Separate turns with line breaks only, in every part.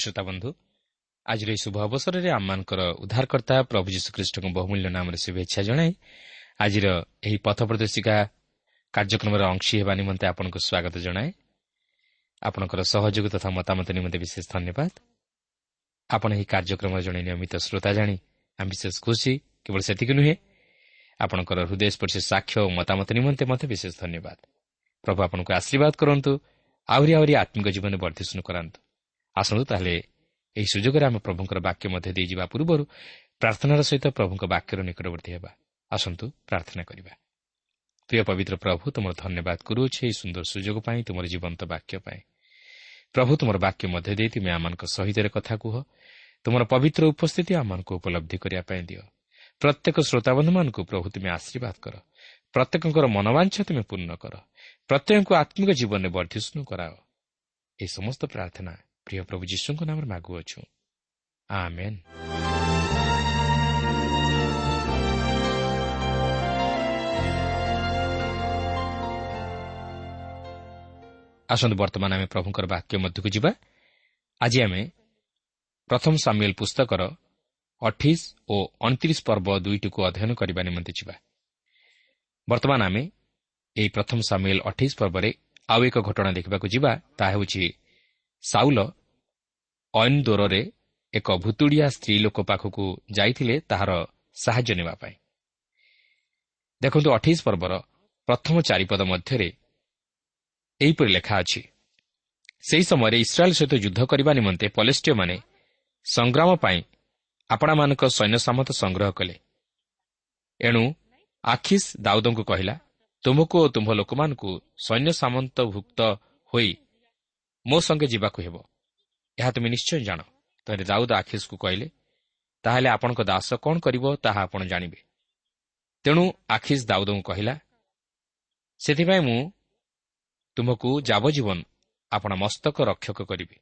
ପ୍ରିୟ ଶ୍ରୋତା ବନ୍ଧୁ ଆଜିର ଏହି ଶୁଭ ଅବସରରେ ଆମମାନଙ୍କର ଉଦ୍ଧାରକର୍ତ୍ତା ପ୍ରଭୁ ଯୀଶୁଖ୍ରୀଷ୍ଟଙ୍କ ବହୁମୂଲ୍ୟ ନାମରେ ଶୁଭେଚ୍ଛା ଜଣାଇ ଆଜିର ଏହି ପଥ ପ୍ରଦର୍ଶିକା କାର୍ଯ୍ୟକ୍ରମର ଅଂଶୀ ହେବା ନିମନ୍ତେ ଆପଣଙ୍କୁ ସ୍ୱାଗତ ଜଣାଏ। ଆପଣଙ୍କର ସହଯୋଗ ତଥା ମତାମତ ନିମନ୍ତେ ବିଶେଷ ଧନ୍ୟବାଦ। ଆପଣ ଏହି କାର୍ଯ୍ୟକ୍ରମର ଜଣେ ନିୟମିତ ଶ୍ରୋତା ଜାଣି ଆମେ ବିଶେଷ ଖୁସି କେବଳ ସେତିକି ନୁହେଁ ଆପଣଙ୍କର ହୃଦୟସ୍ପର୍ଶୀ ସାକ୍ଷ୍ୟ ଓ ମତାମତ ନିମନ୍ତେ ମଧ୍ୟ ବିଶେଷ ଧନ୍ୟବାଦ। ପ୍ରଭୁ ଆପଣଙ୍କୁ ଆଶୀର୍ବାଦ କରନ୍ତୁ ଆହୁରି ଆହୁରି ଆତ୍ମିକ ଜୀବନ ବର୍ଦ୍ଧିଷ୍ଣୁ କରାନ୍ତୁ। ଆସନ୍ତୁ ତାହେଲେ ଏହି ସୁଯୋଗରେ ଆମେ ପ୍ରଭୁଙ୍କର ବାକ୍ୟ ମଧ୍ୟ ଦେଇଯିବା ପୂର୍ବରୁ ପ୍ରାର୍ଥନାର ସହିତ ପ୍ରଭୁଙ୍କ ବାକ୍ୟର ନିକଟବର୍ତ୍ତୀ ହେବା। ଆସନ୍ତୁ ପ୍ରାର୍ଥନା କରିବା। ପ୍ରିୟ ପବିତ୍ର ପ୍ରଭୁ ତୁମର ଧନ୍ୟବାଦ କରୁଅଛି ଏହି ସୁନ୍ଦର ସୁଯୋଗ ପାଇଁ ତୁମର ଜୀବନ୍ତ ବାକ୍ୟ ପାଇଁ। ପ୍ରଭୁ ତୁମର ବାକ୍ୟ ମଧ୍ୟ ଦେଇ ତୁମେ ଆମମାନଙ୍କ ସହିତରେ କଥା କୁହ। ତୁମର ପବିତ୍ର ଉପସ୍ଥିତି ଆମମାନଙ୍କୁ ଉପଲବ୍ଧି କରିବା ପାଇଁ ଦିଅ। ପ୍ରତ୍ୟେକ ଶ୍ରୋତାବନ୍ଧୁମାନଙ୍କୁ ପ୍ରଭୁ ତୁମେ ଆଶୀର୍ବାଦ କର। ପ୍ରତ୍ୟେକଙ୍କର ମନୋବାଞ୍ଛା ତୁମେ ପୂର୍ଣ୍ଣ କର। ପ୍ରତ୍ୟେକଙ୍କୁ ଆତ୍ମିକ ଜୀବନରେ ବର୍ଦ୍ଧିଷ୍ଣୁ କରାଅ। ଏହି ସମସ୍ତ ପ୍ରାର୍ଥନା ପ୍ରିୟ ପ୍ରଭୁ ଯୀଶୁଙ୍କ ନାମରେ ମାଗୁଅଛୁ ଆମେନ୍ ଆସନ୍ତୁ ବର୍ତ୍ତମାନ ଆମେ ପ୍ରଭୁଙ୍କର ବାକ୍ୟ ମଧ୍ୟକୁ ଯିବା ଆଜି ଆମେ ପ୍ରଥମ ସାମ୍ୟୁଏଲ ପୁସ୍ତକର ଅଠେଇଶ ଓ ଅଣତିରିଶ ପର୍ବ ଦୁଇଟିକୁ ଅଧ୍ୟୟନ କରିବା ନିମନ୍ତେ ଯିବା ବର୍ତ୍ତମାନ ଆମେ ଏହି ପ୍ରଥମ ସାମ୍ୟୁଏଲ ଅଠେଇଶ ପର୍ବରେ ଆଉ ଏକ ଘଟଣା ଦେଖିବାକୁ ଯିବା ତାହା ହେଉଛି ସାଉଲ ଅଇନ୍ଦୋରରେ ଏକ ଭୁତୁଡ଼ିଆ ସ୍ତ୍ରୀ ଲୋକ ପାଖକୁ ଯାଇଥିଲେ ତାହାର ସାହାଯ୍ୟ ନେବା ପାଇଁ। ଦେଖନ୍ତୁ ଅଠେଇଶ ପର୍ବର ପ୍ରଥମ ଚାରିପଦ ମଧ୍ୟରେ ଏହିପରି ଲେଖା ଅଛି ସେହି ସମୟରେ ଇସ୍ରାଏଲ୍ ସହିତ ଯୁଦ୍ଧ କରିବା ନିମନ୍ତେ ପଲେଷ୍ଟିୟମାନେ ସଂଗ୍ରାମ ପାଇଁ ଆପଣାମାନଙ୍କ ସୈନ୍ୟ ସାମନ୍ତ ସଂଗ୍ରହ କଲେ। ଏଣୁ ଆଖିସ୍ ଦାଉଦଙ୍କୁ କହିଲା ତୁମକୁ ଓ ତୁମ୍ଭ ଲୋକମାନଙ୍କୁ ସୈନ୍ୟ ସାମନ୍ତଭୁକ୍ତ ହୋଇ ମୋ ସଙ୍ଗେ ଯିବାକୁ ହେବ। ଏହା ତୁମେ ନିଶ୍ଚୟ ଜାଣ। ତହିଁରେ ଦାଉଦ ଆଖିସ୍କୁ କହିଲେ ତାହେଲେ ଆପଣଙ୍କ ଦାସ କ'ଣ କରିବ ତାହା ଆପଣ ଜାଣିବେ ତେଣୁ ଆଖିସ୍ ଦାଉଦଙ୍କୁ କହିଲା ସେଥିପାଇଁ ମୁଁ ତୁମକୁ ଯାବଜୀବନ ଆପଣ ମସ୍ତକ ରକ୍ଷକ କରିବେ।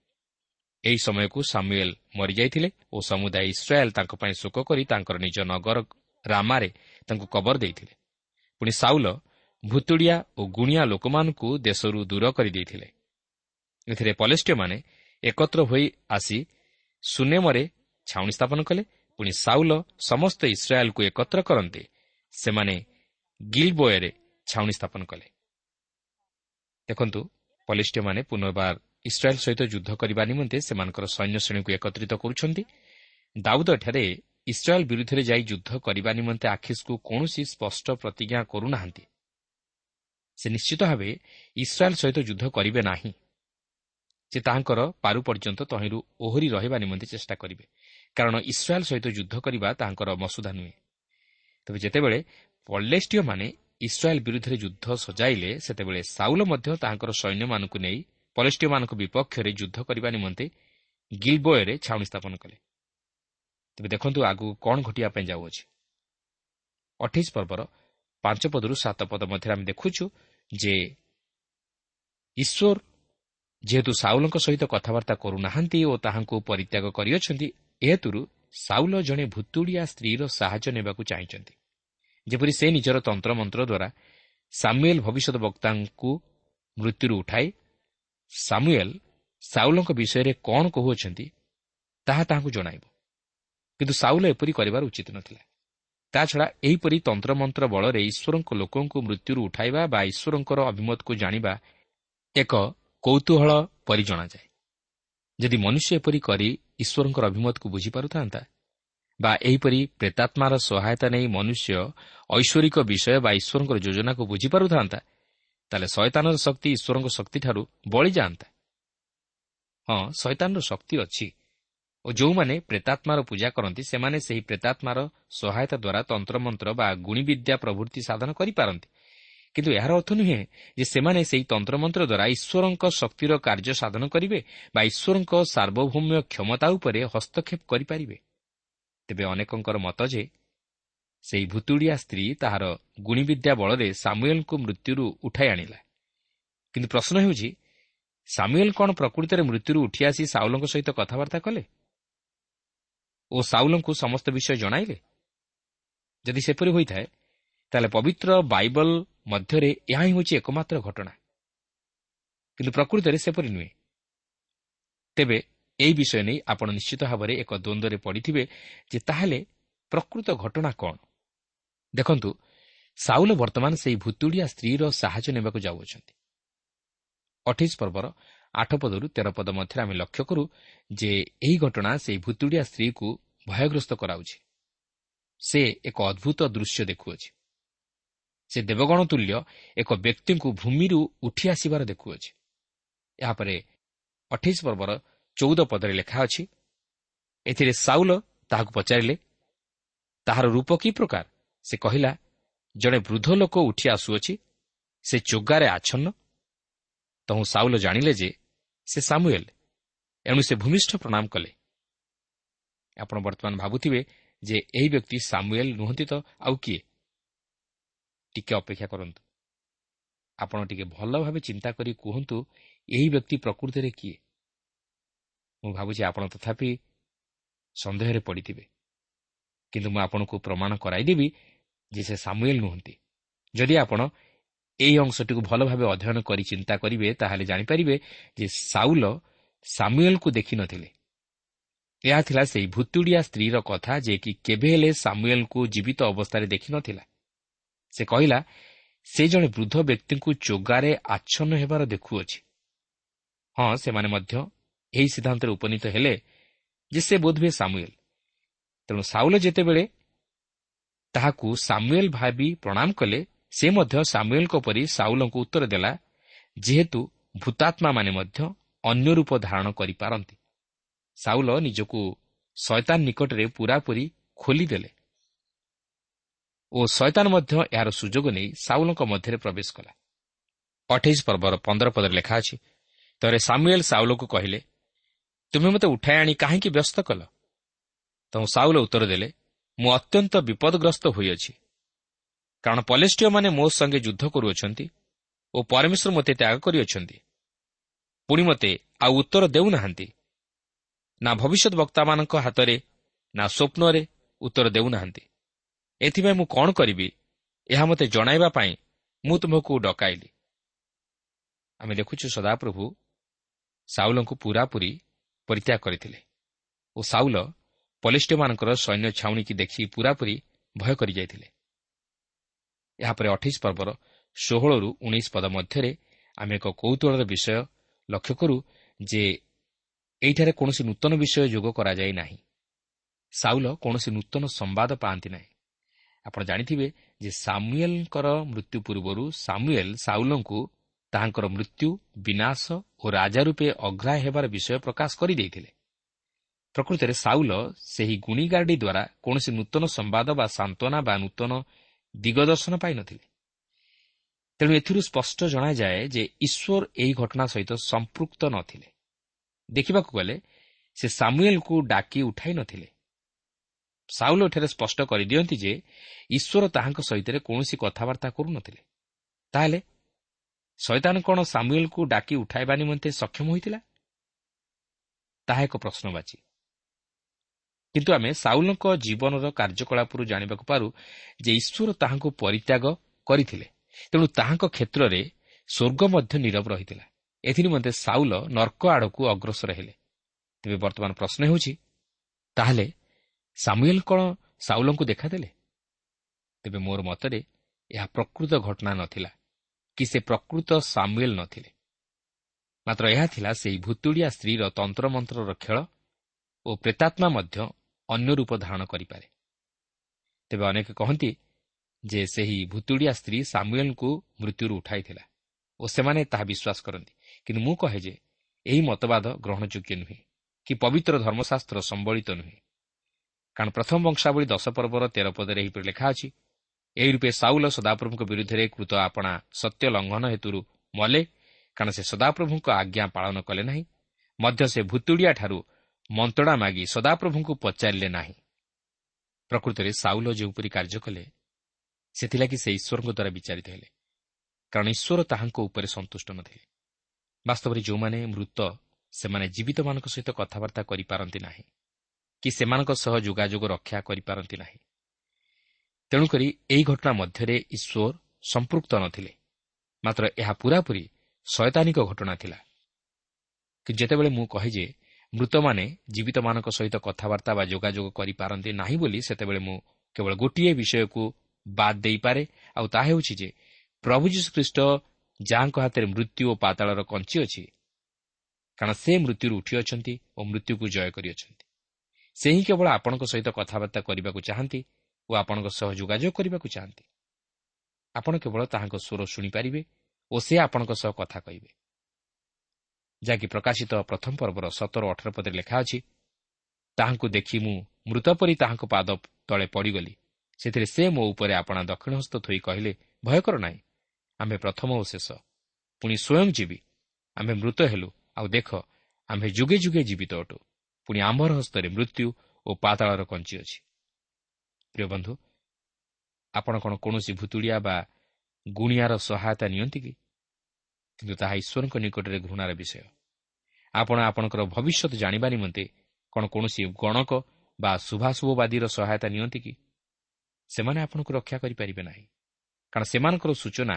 ଏହି ସମୟକୁ ସାମୁଏଲ୍ ମରିଯାଇଥିଲେ ଓ ସମୁଦାୟ ଇସ୍ରାଏଲ୍ ତାଙ୍କ ପାଇଁ ଶୋକ କରି ତାଙ୍କର ନିଜ ନଗର ରାମାରେ ତାଙ୍କୁ କବର ଦେଇଥିଲେ। ପୁଣି ସାଉଲ ଭୁତୁଡ଼ିଆ ଓ ଗୁଣିଆ ଲୋକମାନଙ୍କୁ ଦେଶରୁ ଦୂର କରିଦେଇଥିଲେ। ଏଥିରେ ପଲେଷ୍ଟିୟମାନେ ଏକତ୍ର ହୋଇ ଆସି ସୁନେମରେ ଛାଉଣି ସ୍ଥାପନ କଲେ। ପୁଣି ସାଉଲ ସମସ୍ତ ଇସ୍ରାଏଲ୍କୁ ଏକତ୍ର କରନ୍ତେ। ସେମାନେ ଗିଲ୍ବୟରେ ଛାଉଣି ସ୍ଥାପନ କଲେ। ଦେଖନ୍ତୁ ପଲିଷ୍ଟିୟମାନେ ପୁନର୍ବାର ଇସ୍ରାଏଲ୍ ସହିତ ଯୁଦ୍ଧ କରିବା ନିମନ୍ତେ ସେମାନଙ୍କର ସୈନ୍ୟ ଶ୍ରେଣୀକୁ ଏକତ୍ରିତ କରୁଛନ୍ତି। ଦାଉଦ ଏଠାରେ ଇସ୍ରାଏଲ୍ ବିରୁଦ୍ଧରେ ଯାଇ ଯୁଦ୍ଧ କରିବା ନିମନ୍ତେ ଆଖିସ୍କୁ କୌଣସି ସ୍ପଷ୍ଟ ପ୍ରତିଜ୍ଞା କରୁନାହାନ୍ତି। ସେ ନିଶ୍ଚିତ ଭାବେ ଇସ୍ରାଏଲ୍ ସହିତ ଯୁଦ୍ଧ କରିବେ ନାହିଁ। ସେ ତାହାଙ୍କର ପାରୁ ପର୍ଯ୍ୟନ୍ତ ତହିଁରୁ ଓହରି ରହିବା ନିମନ୍ତେ ଚେଷ୍ଟା କରିବେ। କାରଣ ଇସ୍ରାଏଲ୍ ସହିତ ଯୁଦ୍ଧ କରିବା ତାହାଙ୍କର ମସୁଧା ନୁହେଁ। ତେବେ ଯେତେବେଳେ ପଲେଷ୍ଟିୟମାନେ ଇସ୍ରାଏଲ୍ ବିରୁଦ୍ଧରେ ଯୁଦ୍ଧ ସଜାଇଲେ ସେତେବେଳେ ସାଉଲ ମଧ୍ୟ ତାହାଙ୍କର ସୈନ୍ୟମାନଙ୍କୁ ନେଇ ପଲେଷ୍ଟିୟମାନଙ୍କ ବିପକ୍ଷରେ ଯୁଦ୍ଧ କରିବା ନିମନ୍ତେ ଗିଲ୍ବୟରେ ଛାଉଣି ସ୍ଥାପନ କଲେ। ତେବେ ଦେଖନ୍ତୁ ଆଗକୁ କ'ଣ ଘଟିବା ପାଇଁ ଯାଉଅଛି। ଅଠେଇଶ ପର୍ବର ପାଞ୍ଚ ପଦରୁ ସାତ ପଦ ମଧ୍ୟରେ ଆମେ ଦେଖୁଛୁ ଯେ ଈଶ୍ୱର ଯେହେତୁ ସାଉଲଙ୍କ ସହିତ କଥାବାର୍ତ୍ତା କରୁନାହାନ୍ତି ଓ ତାହାଙ୍କୁ ପରିତ୍ୟାଗ କରିଅଛନ୍ତି ଏହେତୁରୁ ସାଉଲ ଜଣେ ଭୁତୁଡ଼ିଆ ସ୍ତ୍ରୀର ସାହାଯ୍ୟ ନେବାକୁ ଚାହିଁଛନ୍ତି। ଯେପରି ସେ ନିଜର ତନ୍ତ୍ରମନ୍ତ୍ର ଦ୍ୱାରା ସାମୁଏଲ୍ ଭବିଷ୍ୟତ ବକ୍ତାଙ୍କୁ ମୃତ୍ୟୁରୁ ଉଠାଇ ସାମୁଏଲ୍ ସାଉଲଙ୍କ ବିଷୟରେ କ'ଣ କହୁଅଛନ୍ତି ତାହା ତାହାଙ୍କୁ ଜଣାଇବ। କିନ୍ତୁ ସାଉଲ ଏପରି କରିବାର ଉଚିତ ନଥିଲା। ତାଛଡ଼ା ଏହିପରି ତନ୍ତ୍ରମନ୍ତ୍ର ବଳରେ ଈଶ୍ୱରଙ୍କ ଲୋକଙ୍କୁ ମୃତ୍ୟୁରୁ ଉଠାଇବା ବା ଈଶ୍ୱରଙ୍କର ଅଭିମତକୁ ଜାଣିବା ଏକ କୌତୁହଳ ପରି ଜଣାଯାଏ। ଯଦି ମନୁଷ୍ୟ ଏପରି କରି ଈଶ୍ୱରଙ୍କର ଅଭିମତକୁ ବୁଝିପାରୁଥାନ୍ତା ବା ଏହିପରି ପ୍ରେତାତ୍ମାର ସହାୟତା ନେଇ ମନୁଷ୍ୟ ଐଶ୍ୱରିକ ବିଷୟ ବା ଈଶ୍ୱରଙ୍କର ଯୋଜନାକୁ ବୁଝିପାରୁଥାନ୍ତା ତାହେଲେ ଶୈତାନର ଶକ୍ତି ଈଶ୍ୱରଙ୍କ ଶକ୍ତିଠାରୁ ବଳିଯାଆନ୍ତା ହଁ ଶୈତାନର ଶକ୍ତି ଅଛି ଓ ଯେଉଁମାନେ ପ୍ରେତାତ୍ମାର ପୂଜା କରନ୍ତି ସେମାନେ ସେହି ପ୍ରେତାତ୍ମାର ସହାୟତା ଦ୍ୱାରା ତନ୍ତ୍ରମନ୍ତ୍ର ବା ଗୁଣିବିଦ୍ୟା ପ୍ରଭୃତି ସାଧନ କରିପାରନ୍ତି। କିନ୍ତୁ ଏହାର ଅର୍ଥ ନୁହେଁ ଯେ ସେମାନେ ସେହି ତନ୍ତ୍ରମନ୍ତ୍ର ଦ୍ୱାରା ଈଶ୍ୱରଙ୍କ ଶକ୍ତିର କାର୍ଯ୍ୟ ସାଧନ କରିବେ ବା ଈଶ୍ୱରଙ୍କ ସାର୍ବଭୌମ୍ୟ କ୍ଷମତା ଉପରେ ହସ୍ତକ୍ଷେପ କରିପାରିବେ। ତେବେ ଅନେକଙ୍କର ମତ ଯେ ସେହି ଭୁତୁଡ଼ିଆ ସ୍ତ୍ରୀ ତାହାର ଗୁଣିବିଦ୍ୟା ବଳରେ ସାମୁଏଲ୍ଙ୍କୁ ମୃତ୍ୟୁରୁ ଉଠାଇ ଆଣିଲା। କିନ୍ତୁ ପ୍ରଶ୍ନ ହେଉଛି ସାମୁଏଲ୍ କ'ଣ ପ୍ରକୃତରେ ମୃତ୍ୟୁରୁ ଉଠିଆସି ସାଉଲଙ୍କ ସହିତ କଥାବାର୍ତ୍ତା କଲେ? ଓ ସାଉଲଙ୍କୁ ସମସ୍ତ ବିଷୟ ଜଣାଇଲେ? ଯଦି ସେପରି ହୋଇଥାଏ ତାହେଲେ ପବିତ୍ର ବାଇବଲ ମଧ୍ୟରେ ଏହା ହିଁ ହେଉଛି ଏକମାତ୍ର ଘଟଣା। କିନ୍ତୁ ପ୍ରକୃତରେ ସେପରି ନୁହେଁ। ତେବେ ଏହି ବିଷୟ ନେଇ ଆପଣ ନିଶ୍ଚିତ ଭାବରେ ଏକ ଦ୍ୱନ୍ଦ୍ୱରେ ପଡ଼ିଥିବେ ଯେ ତାହେଲେ ପ୍ରକୃତ ଘଟଣା କ'ଣ? ଦେଖନ୍ତୁ ସାଉଲ ବର୍ତ୍ତମାନ ସେହି ଭୁତୁଡ଼ିଆ ସ୍ତ୍ରୀର ସାହାଯ୍ୟ ନେବାକୁ ଯାଉଅଛନ୍ତି। ଅଠେଇଶ ପର୍ବର ଆଠ ପଦରୁ ତେର ପଦ ମଧ୍ୟରେ ଆମେ ଲକ୍ଷ୍ୟ କରୁ ଯେ ଏହି ଘଟଣା ସେହି ଭୁତୁଡ଼ିଆ ସ୍ତ୍ରୀକୁ ଭୟଗ୍ରସ୍ତ କରାଉଛି। ସେ ଏକ ଅଦ୍ଭୁତ ଦୃଶ୍ୟ ଦେଖୁଅଛି। ସେ ଦେବଗଣ ତୁଲ୍ୟ ଏକ ବ୍ୟକ୍ତିଙ୍କୁ ଭୂମିରୁ ଉଠି ଆସିବାର ଦେଖୁଅଛି। ଏହାପରେ ଅଠେଇଶ ପର୍ବର ଚଉଦ ପଦରେ ଲେଖା ଅଛି ଏଥିରେ ସାଉଲ ତାହାକୁ ପଚାରିଲେ ତାହାର ରୂପ କି ପ୍ରକାର? ସେ କହିଲା ଜଣେ ବୃଦ୍ଧ ଲୋକ ଉଠି ଆସୁଅଛି ସେ ଚୋଗାରେ ଆଚ୍ଛନ୍ନ। ତହୁଁ ସାଉଲ ଜାଣିଲେ ଯେ ସେ ସାମୁଏଲ ଏଣୁ ସେ ଭୂମିଷ୍ଠ ପ୍ରଣାମ କଲେ। ଆପଣ ବର୍ତ୍ତମାନ ଭାବୁଥିବେ ଯେ ଏହି ବ୍ୟକ୍ତି ସାମୁଏଲ ନୁହନ୍ତି ତ ଆଉ କିଏ? ଟିକେ ଅପେକ୍ଷା କରନ୍ତୁ ଆପଣ ଟିକେ ଭଲ ଭାବେ ଚିନ୍ତା କରି କୁହନ୍ତୁ ଏହି ବ୍ୟକ୍ତି ପ୍ରକୃତିରେ କିଏ ମୁଁ ଭାବୁଛି ଆପଣ ତଥାପି ସନ୍ଦେହରେ ପଡ଼ିଥିବେ। କିନ୍ତୁ ମୁଁ ଆପଣଙ୍କୁ ପ୍ରମାଣ କରାଇଦେବି ଯେ ସେ ସାମୁଏଲ ନୁହନ୍ତି। ଯଦି ଆପଣ ଏହି ଅଂଶଟିକୁ ଭଲ ଭାବେ ଅଧ୍ୟୟନ କରି ଚିନ୍ତା କରିବେ ତାହେଲେ ଜାଣିପାରିବେ ଯେ ସାଉଲ ସାମୁଏଲକୁ ଦେଖିନଥିଲେ ଏହା ଥିଲା ସେହି ଭୁତୁଡ଼ିଆ ସ୍ତ୍ରୀର କଥା ଯେ କି କେବେ ହେଲେ ସାମୁଏଲଙ୍କୁ ଜୀବିତ ଅବସ୍ଥାରେ ଦେଖିନଥିଲା ସେ କହିଲା ସେ ଜଣେ ବୃଦ୍ଧ ବ୍ୟକ୍ତିଙ୍କୁ ଚୋଗାରେ ଆଚ୍ଛନ୍ନ ହେବାର ଦେଖୁଅଛି। ହଁ ସେମାନେ ମଧ୍ୟ ଏହି ସିଦ୍ଧାନ୍ତରେ ଉପନୀତ ହେଲେ ଯେ ସେ ବୋଧହୁଏ ସାମୁଏଲ। ତେଣୁ ସାଉଲ ଯେତେବେଳେ ତାହାକୁ ସାମୁଏଲ ଭାବି ପ୍ରଣାମ କଲେ ସେ ମଧ୍ୟ ସାମୁଏଲଙ୍କ ପରି ସାଉଲଙ୍କୁ ଉତ୍ତର ଦେଲା ଯେହେତୁ ଭୂତାତ୍ମାମାନେ ମଧ୍ୟ ଅନ୍ୟ ରୂପ ଧାରଣ କରିପାରନ୍ତି। ସାଉଲ ନିଜକୁ ଶୟତାନ ନିକଟରେ ପୁରାପୁରି ଖୋଲିଦେଲେ। ଓ ଶୟତାନ ମଧ୍ୟ ଏହାର ସୁଯୋଗ ନେଇ ସାଉଲଙ୍କ ମଧ୍ୟରେ ପ୍ରବେଶ କଲା। ଅଠେଇଶ ପର୍ବର ପନ୍ଦର ପଦରେ ଲେଖା ଅଛି ତରେ ସାମୁଏଲ ସାଉଲକୁ କହିଲେ ତୁମେ ମୋତେ ଉଠାଇ ଆଣି କାହିଁକି ବ୍ୟସ୍ତ କଲ ତେଣୁ ସାଉଲ ଉତ୍ତର ଦେଲେ ମୁଁ ଅତ୍ୟନ୍ତ ବିପଦଗ୍ରସ୍ତ ହୋଇଅଛି। କାରଣ ପଲେଷ୍ଟିୟମାନେ ମୋ ସଙ୍ଗେ ଯୁଦ୍ଧ କରୁଅଛନ୍ତି ଓ ପରମେଶ୍ୱର ମୋତେ ତ୍ୟାଗ କରିଅଛନ୍ତି। ପୁଣି ମୋତେ ଆଉ ଉତ୍ତର ଦେଉନାହାନ୍ତି। ନା ଭବିଷ୍ୟତ ବକ୍ତାମାନଙ୍କ ହାତରେ ନା ସ୍ୱପ୍ନରେ ଉତ୍ତର ଦେଉନାହାନ୍ତି। ଏଥିପାଇଁ ମୁଁ କ'ଣ କରିବି? ଏହା ମୋତେ ଜଣାଇବା ପାଇଁ ମୁଁ ତୁମକୁ ଡକାଇଲି। ଆମେ ଦେଖୁଛୁ ସଦାପ୍ରଭୁ ସାଉଲଙ୍କୁ ପୁରାପୁରି ପରିତ୍ୟାଗ କରିଥିଲେ ଓ ସାଉଲ ପଲିଷ୍ଟିମାନଙ୍କର ସୈନ୍ୟ ଛାଉଣିକି ଦେଖି ପୁରାପୁରି ଭୟ କରିଯାଇଥିଲେ। ଏହାପରେ ଅଠେଇଶ ପର୍ବର ଷୋହଳରୁ ଉଣେଇଶ ପଦ ମଧ୍ୟରେ ଆମେ ଏକ କୌତୁହଳର ବିଷୟ ଲକ୍ଷ୍ୟ କରୁ ଯେ ଏହିଠାରେ କୌଣସି ନୂତନ ବିଷୟ ଯୋଗ କରାଯାଇ ନାହିଁ। ସାଉଲ କୌଣସି ନୂତନ ସମ୍ବାଦ ପାଆନ୍ତି ନାହିଁ। ଆପଣ ଜାଣିଥିବେ ଯେ ସାମୁଏଲଙ୍କର ମୃତ୍ୟୁ ପୂର୍ବରୁ ସାମୁଏଲ ସାଉଲଙ୍କୁ ତାହାଙ୍କର ମୃତ୍ୟୁ ବିନାଶ ଓ ରାଜା ରୂପେ ଅଗ୍ରାହ୍ୟ ହେବାର ବିଷୟ ପ୍ରକାଶ କରିଦେଇଥିଲେ। ପ୍ରକୃତରେ ସାଉଲ ସେହି ଗୁଣିଗାର୍ଡି ଦ୍ୱାରା କୌଣସି ନୂତନ ସମ୍ବାଦ ବା ସାନ୍ତ୍ୱନା ବା ନୂତନ ଦିଗଦର୍ଶନ ପାଇନଥିଲେ। ତେଣୁ ଏଥିରୁ ସ୍ପଷ୍ଟ ଜଣାଯାଏ ଯେ ଈଶ୍ୱର ଏହି ଘଟଣା ସହିତ ସମ୍ପୃକ୍ତ ନଥିଲେ। ଦେଖିବାକୁ ଗଲେ ସେ ସାମୁଏଲଙ୍କୁ ଡାକି ଉଠାଇ ନଥିଲେ। ସାଉଲ ଏଠାରେ ସ୍ପଷ୍ଟ କରିଦିଅନ୍ତି ଯେ ଈଶ୍ୱର ତାହାଙ୍କ ସହିତ କୌଣସି କଥାବାର୍ତ୍ତା କରୁନଥିଲେ। ତାହେଲେ ଶୈତାନ କ'ଣ ସାମୁଏଲକୁ ଡାକି ଉଠାଇବା ନିମନ୍ତେ ସକ୍ଷମ ହୋଇଥିଲା? ତାହା ଏକ ପ୍ରଶ୍ନବାଚୀ। କିନ୍ତୁ ଆମେ ସାଉଲଙ୍କ ଜୀବନର କାର୍ଯ୍ୟକଳାପରୁ ଜାଣିବାକୁ ପାରୁ ଯେ ଈଶ୍ୱର ତାହାଙ୍କୁ ପରିତ୍ୟାଗ କରିଥିଲେ। ତେଣୁ ତାହାଙ୍କ କ୍ଷେତ୍ରରେ ସ୍ୱର୍ଗ ମଧ୍ୟ ନିରବ ରହିଥିଲା। ଏଥିନିମନ୍ତେ ସାଉଲ ନର୍କ ଆଡ଼କୁ ଅଗ୍ରସର ହେଲେ। ତେବେ ବର୍ତ୍ତମାନ ପ୍ରଶ୍ନ ହେଉଛି ତାହେଲେ ସାମୁଏଲ କ'ଣ ସାଉଲଙ୍କୁ ଦେଖାଦେଲେ? ତେବେ ମୋର ମତରେ ଏହା ପ୍ରକୃତ ଘଟଣା ନଥିଲା କି ସେ ପ୍ରକୃତ ସାମୁଏଲ ନଥିଲେ। ମାତ୍ର ଏହା ଥିଲା ସେହି ଭୁତୁଡ଼ିଆ ସ୍ତ୍ରୀର ତନ୍ତ୍ରମନ୍ତ୍ରର ଖେଳ ଓ ପ୍ରେତାତ୍ମା ମଧ୍ୟ ଅନ୍ୟ ରୂପ ଧାରଣ କରିପାରେ। ତେବେ ଅନେକ କହନ୍ତି ଯେ ସେହି ଭୁତୁଡ଼ିଆ ସ୍ତ୍ରୀ ସାମୁଏଲଙ୍କୁ ମୃତ୍ୟୁରୁ ଉଠାଇଥିଲା ଓ ସେମାନେ ତାହା ବିଶ୍ୱାସ କରନ୍ତି। କିନ୍ତୁ ମୁଁ କହେ ଯେ ଏହି ମତବାଦ ଗ୍ରହଣଯୋଗ୍ୟ ନୁହେଁ କି ପବିତ୍ର ଧର୍ମଶାସ୍ତ୍ର ସମ୍ବଳିତ ନୁହେଁ। କାରଣ ପ୍ରଥମ ବଂଶାବଳୀ ଦଶ ପର୍ବର ତେର ପଦରେ ଏହିପରି ଲେଖା ଅଛି ଏହି ରୂପେ ସାଉଲ ସଦାପ୍ରଭୁଙ୍କ ବିରୁଦ୍ଧରେ କୃତ ଆପଣା ସତ୍ୟ ଲଙ୍ଘନ ହେତୁରୁ ମଲେ କାରଣ ସେ ସଦାପ୍ରଭୁଙ୍କ ଆଜ୍ଞା ପାଳନ କଲେ ନାହିଁ ମଧ୍ୟ ସେ ଭୁତୁଡ଼ିଆଠାରୁ ମନ୍ତଣା ମାଗି ସଦାପ୍ରଭୁଙ୍କୁ ପଚାରିଲେ ନାହିଁ। ପ୍ରକୃତରେ ସାଉଲ ଯେଉଁପରି କାର୍ଯ୍ୟ କଲେ ସେଥିଲାଗି ସେ ଈଶ୍ୱରଙ୍କ ଦ୍ୱାରା ବିଚାରିତ ହେଲେ କାରଣ ଈଶ୍ୱର ତାହାଙ୍କ ଉପରେ ସନ୍ତୁଷ୍ଟ ନଥିଲେ ବାସ୍ତବରେ ଯେଉଁମାନେ ମୃତ ସେମାନେ ଜୀବିତମାନଙ୍କ ସହିତ କଥାବାର୍ତ୍ତା କରିପାରନ୍ତି ନାହିଁ। କି ସେମାନଙ୍କ ସହ ଯୋଗାଯୋଗ ରକ୍ଷା କରିପାରନ୍ତି ନାହିଁ। ତେଣୁକରି ଏହି ଘଟଣା ମଧ୍ୟରେ ଈଶ୍ୱର ସମ୍ପୃକ୍ତ ନଥିଲେ। ମାତ୍ର ଏହା ପୁରାପୁରି ଶୟତାନିକ ଘଟଣା ଥିଲା। କି ଯେତେବେଳେ ମୁଁ କହେ ଯେ ମୃତମାନେ ଜୀବିତମାନଙ୍କ ସହିତ କଥାବାର୍ତ୍ତା ବା ଯୋଗାଯୋଗ କରିପାରନ୍ତି ନାହିଁ ବୋଲି ସେତେବେଳେ ମୁଁ କେବଳ ଗୋଟିଏ ବିଷୟକୁ ବାଦ୍ ଦେଇପାରେ ଆଉ ତାହା ହେଉଛି ଯେ ପ୍ରଭୁ ଯୀଶୁଖ୍ରୀଷ୍ଟ ଯାହାଙ୍କ ହାତରେ ମୃତ୍ୟୁ ଓ ପାତାଳର କଞ୍ଚି ଅଛି କାରଣ ସେ ମୃତ୍ୟୁରୁ ଉଠିଅଛନ୍ତି ଓ ମୃତ୍ୟୁକୁ ଜୟ କରିଅଛନ୍ତି। ସେ ହିଁ କେବଳ ଆପଣଙ୍କ ସହିତ କଥାବାର୍ତ୍ତା କରିବାକୁ ଚାହାନ୍ତି ଓ ଆପଣଙ୍କ ସହ ଯୋଗାଯୋଗ କରିବାକୁ ଚାହାନ୍ତି। ଆପଣ କେବଳ ତାହାଙ୍କ ସ୍ୱର ଶୁଣିପାରିବେ ଓ ସେ ଆପଣଙ୍କ ସହ କଥା କହିବେ। ଯାହାକି ପ୍ରକାଶିତ ପ୍ରଥମ ପର୍ବର ସତର ଅଠର ପଦରେ ଲେଖା ଅଛି ତାହାଙ୍କୁ ଦେଖି ମୁଁ ମୃତ ପରି ତାହାଙ୍କ ପାଦ ତଳେ ପଡ଼ିଗଲି। ସେଥିରେ ସେ ମୋ ଉପରେ ଆପଣା ଦକ୍ଷିଣ ହସ୍ତ ଥୋଇ କହିଲେ ଭୟ କର ନାହିଁ ଆମ୍ଭେ ପ୍ରଥମ ଓ ଶେଷ। ପୁଣି ସ୍ୱୟଂ ଯିବି ଆମ୍ଭେ ମୃତ ହେଲୁ ଆଉ ଦେଖ ଆମ୍ଭେ ଯୁଗେ ଯୁଗେ ଜୀବିତ ଅଟୁ। ପୁଣି ଆମ୍ଭର ହସ୍ତରେ ମୃତ୍ୟୁ ଓ ପାତାଳର କଞ୍ଚି ଅଛି। ପ୍ରିୟ ବନ୍ଧୁ ଆପଣ କ'ଣ କୌଣସି ଭୁତୁଡ଼ିଆ ବା ଗୁଣିଆର ସହାୟତା ନିଅନ୍ତି କି? କିନ୍ତୁ ତାହା ଈଶ୍ୱରଙ୍କ ନିକଟରେ ଘୃଣାର ବିଷୟ। ଆପଣ ଆପଣଙ୍କର ଭବିଷ୍ୟତ ଜାଣିବା ନିମନ୍ତେ କ'ଣ କୌଣସି ଗଣକ ବା ଶୁଭାଶୁଭବାଦୀର ସହାୟତା ନିଅନ୍ତି କି? ସେମାନେ ଆପଣଙ୍କୁ ରକ୍ଷା କରିପାରିବେ ନାହିଁ। କାରଣ ସେମାନଙ୍କର ସୂଚନା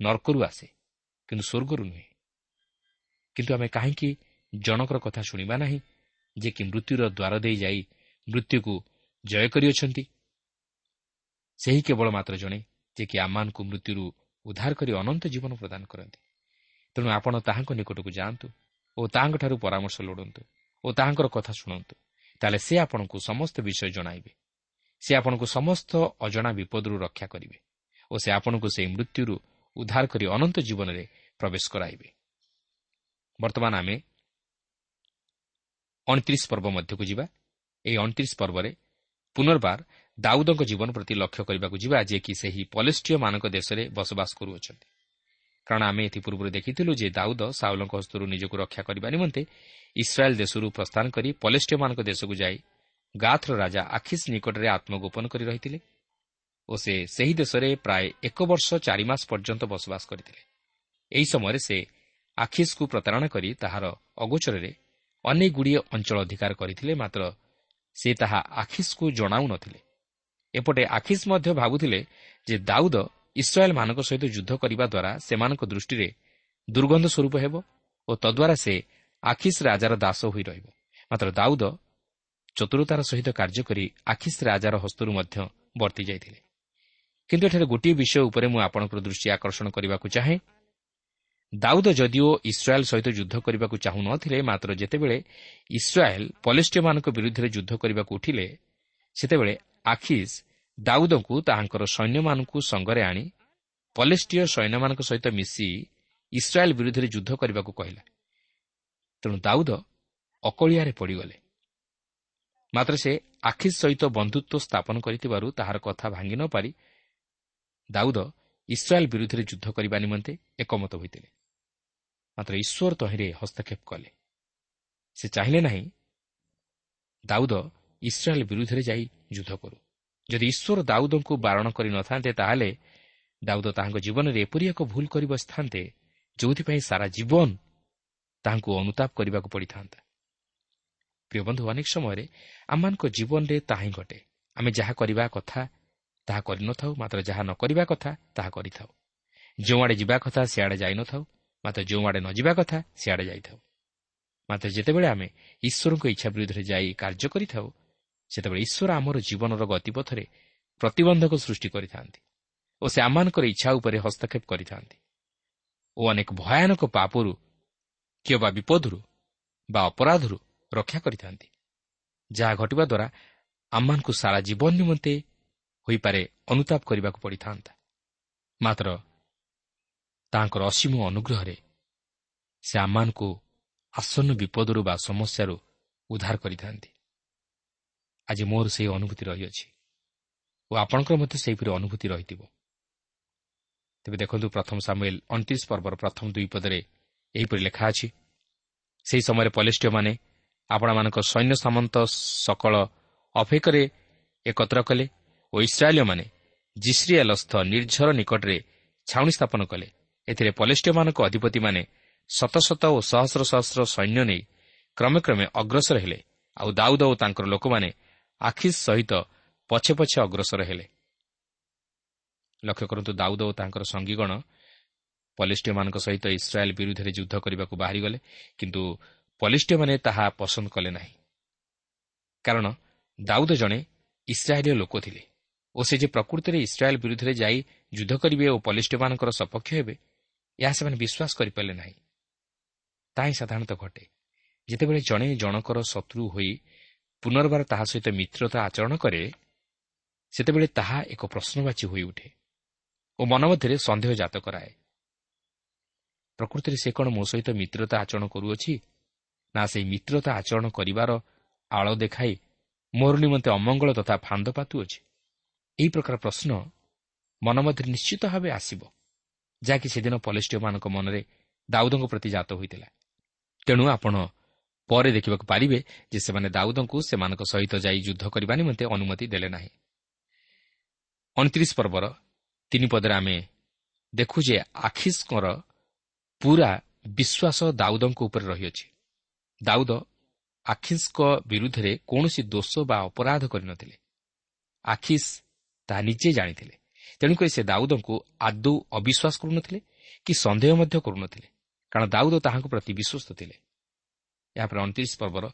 ନର୍କରୁ ଆସେ କିନ୍ତୁ ସ୍ୱର୍ଗରୁ ନୁହେଁ। କିନ୍ତୁ ଆମେ କାହିଁକି ଜଣକର କଥା ଶୁଣିବା ନାହିଁ? ଯେ କି ମୃତ୍ୟୁର ଦ୍ୱାର ଦେଇ ଯାଇ ମୃତ୍ୟୁକୁ ଜୟ କରିଅଛନ୍ତି। ସେହି କେବଳ ମାତ୍ର ଜଣେ ଯେ କି ଆମମାନଙ୍କୁ ମୃତ୍ୟୁରୁ ଉଦ୍ଧାର କରି ଅନନ୍ତ ଜୀବନ ପ୍ରଦାନ କରନ୍ତି। ତେଣୁ ଆପଣ ତାହାଙ୍କ ନିକଟକୁ ଯାଆନ୍ତୁ ଓ ତାହାଙ୍କଠାରୁ ପରାମର୍ଶ ଲୋଡ଼ନ୍ତୁ ଓ ତାହାଙ୍କର କଥା ଶୁଣନ୍ତୁ। ତାହେଲେ ସେ ଆପଣଙ୍କୁ ସମସ୍ତ ବିଷୟ ଜଣାଇବେ। ସେ ଆପଣଙ୍କୁ ସମସ୍ତ ଅଜଣା ବିପଦରୁ ରକ୍ଷା କରିବେ ଓ ସେ ଆପଣଙ୍କୁ ସେହି ମୃତ୍ୟୁରୁ ଉଦ୍ଧାର କରି ଅନନ୍ତ ଜୀବନରେ ପ୍ରବେଶ କରାଇବେ। ବର୍ତ୍ତମାନ ଆମେ ଅଣତିରିଶ ପର୍ବ ମଧ୍ୟକୁ ଯିବା। ଏହି ଅଣତିରିଶ ପର୍ବରେ ପୁନର୍ବାର ଦାଉଦଙ୍କ ଜୀବନ ପ୍ରତି ଲକ୍ଷ୍ୟ କରିବାକୁ ଯିବା ଯିଏକି ସେହି ପଲେଷ୍ଟିୟମାନଙ୍କ ଦେଶରେ ବସବାସ କରୁଅଛନ୍ତି। କାରଣ ଆମେ ଏଥିପୂର୍ବରୁ ଦେଖିଥିଲୁ ଯେ ଦାଉଦ ସାଉଲଙ୍କ ହସ୍ତରୁ ନିଜକୁ ରକ୍ଷା କରିବା ନିମନ୍ତେ ଇସ୍ରାଏଲ୍ ଦେଶରୁ ପ୍ରସ୍ଥାନ କରି ପଲେଷ୍ଟିୟମାନଙ୍କ ଦେଶକୁ ଯାଇ ଗାଥର ରାଜା ଆଖିସ୍ ନିକଟରେ ଆତ୍ମଗୋପନ କରି ରହିଥିଲେ ଓ ସେ ସେହି ଦେଶରେ ପ୍ରାୟ ଏକ ବର୍ଷ ଚାରି ମାସ ପର୍ଯ୍ୟନ୍ତ ବସବାସ କରିଥିଲେ। ଏହି ସମୟରେ ସେ ଆଖିସ୍କୁ ପ୍ରତାରଣା କରି ତାହାର ଅଗୋଚରରେ ଅନେକଗୁଡ଼ିଏ ଅଞ୍ଚଳ ଅଧିକାର କରିଥିଲେ ମାତ୍ର ସେ ତାହା ଆଖିସ୍କୁ ଜଣାଉ ନଥିଲେ। ଏପଟେ ଆଖିସ୍ ମଧ୍ୟ ଭାବୁଥିଲେ ଯେ ଦାଉଦ ଇସ୍ରାଏଲ୍ମାନଙ୍କ ସହିତ ଯୁଦ୍ଧ କରିବା ଦ୍ୱାରା ସେମାନଙ୍କ ଦୃଷ୍ଟିରେ ଦୁର୍ଗନ୍ଧ ସ୍ୱରୂପ ହେବ ଓ ତଦ୍ୱାରା ସେ ଆଖିସ୍ ରାଜାର ଦାସ ହୋଇ ରହିବ। ମାତ୍ର ଦାଉଦ ଚତୁରତାର ସହିତ କାର୍ଯ୍ୟ କରି ଆଖିସ୍ ରାଜାର ହସ୍ତରୁ ମଧ୍ୟ ବର୍ତ୍ତି ଯାଇଥିଲେ। କିନ୍ତୁ ଏଠାରେ ଗୋଟିଏ ବିଷୟ ଉପରେ ମୁଁ ଆପଣଙ୍କର ଦୃଷ୍ଟି ଆକର୍ଷଣ କରିବାକୁ ଚାହେଁ। ଦାଉଦ ଯଦିଓ ଇସ୍ରାଏଲ୍ ସହିତ ଯୁଦ୍ଧ କରିବାକୁ ଚାହୁଁନଥିଲେ ମାତ୍ର ଯେତେବେଳେ ଇସ୍ରାଏଲ୍ ପଲେଷ୍ଟିୟମାନଙ୍କ ବିରୁଦ୍ଧରେ ଯୁଦ୍ଧ କରିବାକୁ ଉଠିଲେ ସେତେବେଳେ ଆଖିସ୍ ଦାଉଦଙ୍କୁ ତାହାଙ୍କର ସୈନ୍ୟମାନଙ୍କୁ ସଙ୍ଗରେ ଆଣି ପଲେଷ୍ଟିୟ ସୈନ୍ୟମାନଙ୍କ ସହିତ ମିଶି ଇସ୍ରାଏଲ୍ ବିରୁଦ୍ଧରେ ଯୁଦ୍ଧ କରିବାକୁ କହିଲା। ତେଣୁ ଦାଉଦ ଅକଳିଆରେ ପଡ଼ିଗଲେ। ମାତ୍ର ସେ ଆଖିସ୍ ସହିତ ବନ୍ଧୁତ୍ୱ ସ୍ଥାପନ କରିଥିବାରୁ ତାହାର କଥା ଭାଙ୍ଗି ନ ପାରି ଦାଉଦ ଇସ୍ରାଏଲ୍ ବିରୁଦ୍ଧରେ ଯୁଦ୍ଧ କରିବା ନିମନ୍ତେ ଏକମତ ହୋଇଥିଲେ। ମାତ୍ର ଈଶ୍ୱର ତହିଁରେ ହସ୍ତକ୍ଷେପ କଲେ। ସେ ଚାହିଁଲେ ନାହିଁ ଦାଉଦ ଇସ୍ରାଏଲ୍ ବିରୁଦ୍ଧରେ ଯାଇ ଯୁଦ୍ଧ କରୁ। ଯଦି ଈଶ୍ୱର ଦାଉଦଙ୍କୁ ବାରଣ କରିନଥାନ୍ତେ ତାହେଲେ ଦାଉଦ ତାହାଙ୍କ ଜୀବନରେ ଏପରି ଏକ ଭୁଲ କରି ବସିଥାନ୍ତେ ଯେଉଁଥିପାଇଁ ସାରା ଜୀବନ ତାହାଙ୍କୁ ଅନୁତାପ କରିବାକୁ ପଡ଼ିଥାନ୍ତା। ପ୍ରିୟ ବନ୍ଧୁ ଅନେକ ସମୟରେ ଆମମାନଙ୍କ ଜୀବନରେ ତାହା ହିଁ ଘଟେ। ଆମେ ଯାହା କରିବା କଥା ତାହା କରିନଥାଉ ମାତ୍ର ଯାହା ନ କରିବା କଥା ତାହା କରିଥାଉ। ଯେଉଁଆଡ଼େ ଯିବା କଥା ସେଆଡ଼େ ଯାଇନଥାଉ। ମାତ୍ର ଯେଉଁଆଡ଼େ ନ ଯିବା କଥା ସେଆଡ଼େ ଯାଇଥାଉ। ମାତ୍ର ଯେତେବେଳେ ଆମେ ଈଶ୍ୱରଙ୍କ ଇଚ୍ଛା ବିରୁଦ୍ଧରେ ଯାଇ କାର୍ଯ୍ୟ କରିଥାଉ ସେତେବେଳେ ଈଶ୍ୱର ଆମର ଜୀବନର ଗତିପଥରେ ପ୍ରତିବନ୍ଧକ ସୃଷ୍ଟି କରିଥାନ୍ତି ଓ ସେ ଆମମାନଙ୍କର ଇଚ୍ଛା ଉପରେ ହସ୍ତକ୍ଷେପ କରିଥାନ୍ତି ଓ ଅନେକ ଭୟାନକ ପାପରୁ କିମ୍ବା ବିପଦରୁ ବା ଅପରାଧରୁ ରକ୍ଷା କରିଥାନ୍ତି। ଯାହା ଘଟିବା ଦ୍ୱାରା ଆମମାନଙ୍କୁ ସାରା ଜୀବନ ନିମନ୍ତେ ହୋଇପାରେ ଅନୁତାପ କରିବାକୁ ପଡ଼ିଥାନ୍ତା। ମାତ୍ର ତାହାଙ୍କର ଅସୀମ ଅନୁଗ୍ରହରେ ସେ ଆମମାନଙ୍କୁ ଆସନ୍ନ ବିପଦରୁ ବା ସମସ୍ୟାରୁ ଉଦ୍ଧାର କରିଥାନ୍ତି। ଆଜି ମୋର ସେହି ଅନୁଭୂତି ରହିଅଛି ଓ ଆପଣଙ୍କର ମଧ୍ୟ ସେହିପରି ଅନୁଭୂତି ରହିଥିବ। ତେବେ ଦେଖନ୍ତୁ ପ୍ରଥମ ସାମୁଏଲ ଅଣତିରିଶ ପର୍ବର ପ୍ରଥମ ଦୁଇ ପଦରେ ଏହିପରି ଲେଖା ଅଛି ସେହି ସମୟରେ ପଲିଷ୍ଟିୟମାନେ ଆପଣମାନଙ୍କ ସୈନ୍ୟ ସାମନ୍ତ ସକଳ ଅଫେକରେ ଏକତ୍ର କଲେ ଓ ଇସ୍ରାଏଲୀୟମାନେ ଜିସ୍ରିଏଲସ୍ଥ ନିର୍ଝର ନିକଟରେ ଛାଉଣି ସ୍ଥାପନ କଲେ। ଏଥିରେ ପଲେଷ୍ଟିୟମାନଙ୍କ ଅଧିପତିମାନେ ଶତ ଶତ ଓ ସହସ୍ର ସହସ୍ର ସୈନ୍ୟ ନେଇ କ୍ରମେ କ୍ରମେ ଅଗ୍ରସର ହେଲେ ଆଉ ଦାଉଦ ଓ ତାଙ୍କର ଲୋକମାନେ ଆଖିସ୍ ସହିତ ପଛେ ପଛେ ଅଗ୍ରସର ହେଲେ। ଲକ୍ଷ୍ୟ କରନ୍ତୁ ଦାଉଦ ଓ ତାଙ୍କର ସଙ୍ଗୀଗଣ ପଲିଷ୍ଟିୟମାନଙ୍କ ସହିତ ଇସ୍ରାଏଲ୍ ବିରୁଦ୍ଧରେ ଯୁଦ୍ଧ କରିବାକୁ ବାହାରିଗଲେ କିନ୍ତୁ ପଲିଷ୍ଟିୟମାନେ ତାହା ପସନ୍ଦ କଲେ ନାହିଁ। କାରଣ ଦାଉଦ ଜଣେ ଇସ୍ରାଏଲୀୟ ଲୋକ ଥିଲେ ଓ ସେ ଯେ ପ୍ରକୃତିରେ ଇସ୍ରାଏଲ୍ ବିରୁଦ୍ଧରେ ଯାଇ ଯୁଦ୍ଧ କରିବେ ଓ ପଲିଷ୍ଟିମାନଙ୍କର ସପକ୍ଷ ହେବେ ଏହା ସେମାନେ ବିଶ୍ୱାସ କରିପାରିଲେ ନାହିଁ। ତାହା ହିଁ ସାଧାରଣତଃ ଘଟେ। ଯେତେବେଳେ ଜଣେ ଜଣକର ଶତ୍ରୁ ହୋଇ ପୁନର୍ବାର ତାହା ସହିତ ମିତ୍ରତା ଆଚରଣ କରେ ସେତେବେଳେ ତାହା ଏକ ପ୍ରଶ୍ନବାଚୀ ହୋଇଉଠେ ଓ ମନ ମଧ୍ୟରେ ସନ୍ଦେହ ଜାତ କରାଏ। ପ୍ରକୃତିରେ ସେ କ'ଣ ମୋ ସହିତ ମିତ୍ରତା ଆଚରଣ କରୁଅଛି? ନା ସେହି ମିତ୍ରତା ଆଚରଣ କରିବାର ଆଳ ଦେଖାଇ ମୋର ନିମନ୍ତେ ଅମଙ୍ଗଳ ତଥା ଫାନ୍ଦ ପାତୁଅଛି ଏହି ପ୍ରକାର ପ୍ରଶ୍ନ ମନ ମଧ୍ୟରେ ନିଶ୍ଚିତ ଭାବେ ଆସିବ। ଯାହାକି ସେଦିନ ପଲିଷ୍ଟିୟମାନଙ୍କ ମନରେ ଦାଉଦଙ୍କ ପ୍ରତି ଜାତ ହୋଇଥିଲା। ତେଣୁ ଆପଣ ପରେ ଦେଖିବାକୁ ପାରିବେ ଯେ ସେମାନେ ଦାଉଦଙ୍କୁ ସେମାନଙ୍କ ସହିତ ଯାଇ ଯୁଦ୍ଧ କରିବା ନିମନ୍ତେ ଅନୁମତି ଦେଲେ ନାହିଁ। ଅଣତିରିଶ ପର୍ବର ତିନି ପଦରେ ଆମେ ଦେଖୁ ଯେ ଆଖିସ୍ଙ୍କର ପୁରା ବିଶ୍ୱାସ ଦାଉଦଙ୍କ ଉପରେ ରହିଅଛି। ଦାଉଦ ଆଖିସ୍ଙ୍କ ବିରୁଦ୍ଧରେ କୌଣସି ଦୋଷ ବା ଅପରାଧ କରିନଥିଲେ। ଆଖିସ୍ ତାହା ନିଜେ ଜାଣିଥିଲେ। ତେଣୁକରି ସେ ଦାଉଦଙ୍କୁ ଆଦୌ ଅବିଶ୍ୱାସ କରୁନଥିଲେ କି ସନ୍ଦେହ ମଧ୍ୟ କରୁନଥିଲେ କାରଣ ଦାଉଦ ତାହାଙ୍କ ପ୍ରତି ବିଶ୍ୱସ୍ତ ଥିଲେ। ଏହାପରେ ଅଣତିରିଶ ପର୍ବର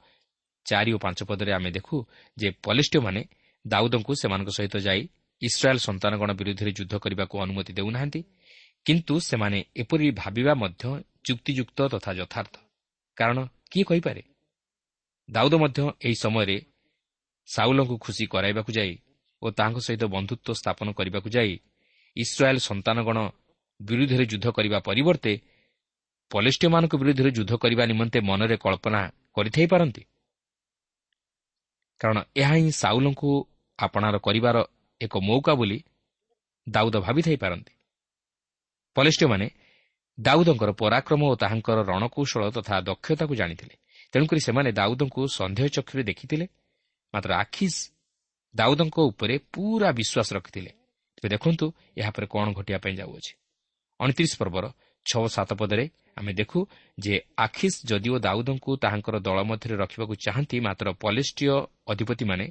ଚାରି ଓ ପାଞ୍ଚ ପଦରେ ଆମେ ଦେଖୁ ଯେ ପଲିଷ୍ଟିୟମାନେ ଦାଉଦଙ୍କୁ ସେମାନଙ୍କ ସହିତ ଯାଇ ଇସ୍ରାଏଲ୍ ସନ୍ତାନଗଣ ବିରୁଦ୍ଧରେ ଯୁଦ୍ଧ କରିବାକୁ ଅନୁମତି ଦେଉନାହାନ୍ତି କିନ୍ତୁ ସେମାନେ ଏପରି ଭାବିବା ମଧ୍ୟ ଯୁକ୍ତିଯୁକ୍ତ ତଥା ଯଥାର୍ଥ। କାରଣ କିଏ କହିପାରେ? ଦାଉଦ ମଧ୍ୟ ଏହି ସମୟରେ ସାଉଲଙ୍କୁ ଖୁସି କରାଇବାକୁ ଯାଇ ଓ ତାଙ୍କ ସହିତ ବନ୍ଧୁତ୍ୱ ସ୍ଥାପନ କରିବାକୁ ଯାଇ ଇସ୍ରାଏଲ୍ ସନ୍ତାନଗଣ ବିରୁଦ୍ଧରେ ଯୁଦ୍ଧ କରିବା ପରିବର୍ତ୍ତେ ପଲିଷ୍ଟିୟମାନଙ୍କ ବିରୁଦ୍ଧରେ ଯୁଦ୍ଧ କରିବା ନିମନ୍ତେ ମନରେ କଳ୍ପନା କରିଥାଇପାରନ୍ତି କାରଣ ଏହା ହିଁ ସାଉଲଙ୍କୁ ଆପଣାର କରିବାର ଏକ ମୌକା ବୋଲି ଦାଉଦ ଭାବିଥାଇପାରନ୍ତି ପଲିଷ୍ଟିୟମାନେ ଦାଉଦଙ୍କର ପରାକ୍ରମ ଓ ତାହାଙ୍କର ରଣକୌଶଳ ତଥା ଦକ୍ଷତାକୁ ଜାଣିଥିଲେ। ତେଣୁକରି ସେମାନେ ଦାଉଦଙ୍କୁ ସନ୍ଦେହ ଚକ୍ଷୁରେ ଦେଖିଥିଲେ। ମାତ୍ର ଆଖିସ୍ ଦାଉଦଙ୍କ ଉପରେ ପୁରା ବିଶ୍ୱାସ ରଖିଥିଲେ। ତେବେ ଦେଖନ୍ତୁ ଏହାପରେ କ'ଣ ଘଟିବା ପାଇଁ ଯାଉଅଛି। ଅଣତିରିଶ ପର୍ବର ଛଅ ସାତ ପଦରେ ଆମେ ଦେଖୁ ଯେ ଆଖିସ୍ ଯଦିଓ ଦାଉଦଙ୍କୁ ତାହାଙ୍କର ଦଳ ମଧ୍ୟରେ ରଖିବାକୁ ଚାହାନ୍ତି ମାତ୍ର ପଲିଷ୍ଟିୟ ଅଧିପତିମାନେ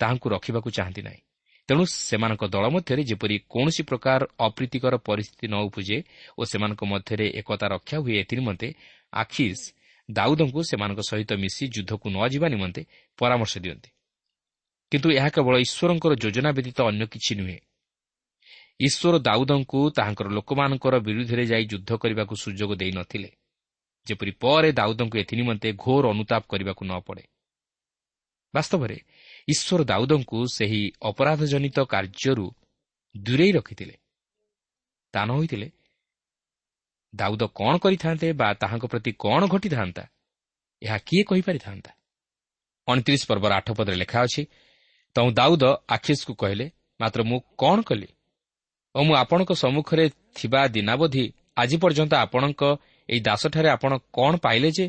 ତାହାଙ୍କୁ ରଖିବାକୁ ଚାହାନ୍ତି ନାହିଁ। ତେଣୁ ସେମାନଙ୍କ ଦଳ ମଧ୍ୟରେ ଯେପରି କୌଣସି ପ୍ରକାର ଅପ୍ରୀତିକର ପରିସ୍ଥିତି ନ ଉପୁଜେ ଓ ସେମାନଙ୍କ ମଧ୍ୟରେ ଏକତା ରକ୍ଷା ହୁଏ ଏଥିନିମନ୍ତେ ଆଖିସ୍ ଦାଉଦଙ୍କୁ ସେମାନଙ୍କ ସହିତ ମିଶି ଯୁଦ୍ଧକୁ ନ ଯିବା ନିମନ୍ତେ ପରାମର୍ଶ ଦିଅନ୍ତି। କିନ୍ତୁ ଏହା କେବଳ ଈଶ୍ୱରଙ୍କର ଯୋଜନା ବ୍ୟତୀତ ଅନ୍ୟ କିଛି ନୁହେଁ। ଈଶ୍ୱର ଦାଉଦଙ୍କୁ ତାହାଙ୍କର ଲୋକମାନଙ୍କର ବିରୁଦ୍ଧରେ ଯାଇ ଯୁଦ୍ଧ କରିବାକୁ ସୁଯୋଗ ଦେଇନଥିଲେ ଯେପରି ପରେ ଦାଉଦଙ୍କୁ ଏଥିନିମନ୍ତେ ଘୋର ଅନୁତାପ କରିବାକୁ ନ ପଡ଼େ। ବାସ୍ତବରେ ଈଶ୍ୱର ଦାଉଦଙ୍କୁ ସେହି ଅପରାଧଜନିତ କାର୍ଯ୍ୟରୁ ଦୂରେଇ ରଖିଥିଲେ। ତା ନ ହୋଇଥିଲେ ଦାଉଦ କ'ଣ କରିଥାନ୍ତେ ବା ତାହାଙ୍କ ପ୍ରତି କ'ଣ ଘଟିଥାନ୍ତା ଏହା କିଏ କହିପାରିଥାନ୍ତା? ଅଣତିରିଶ ପର୍ବର ଆଠ ପଦରେ ଲେଖା ଅଛି ତୁ ଦାଉଦ ଆଖିସ୍କୁ କହିଲେ ମାତ୍ର ମୁଁ କ'ଣ କଲି? ଓ ମୁଁ ଆପଣଙ୍କ ସମ୍ମୁଖରେ ଥିବା ଦିନାବଧି ଆଜି ପର୍ଯ୍ୟନ୍ତ ଆପଣଙ୍କ ଏହି ଦାସଠାରେ ଆପଣ କ'ଣ ପାଇଲେ ଯେ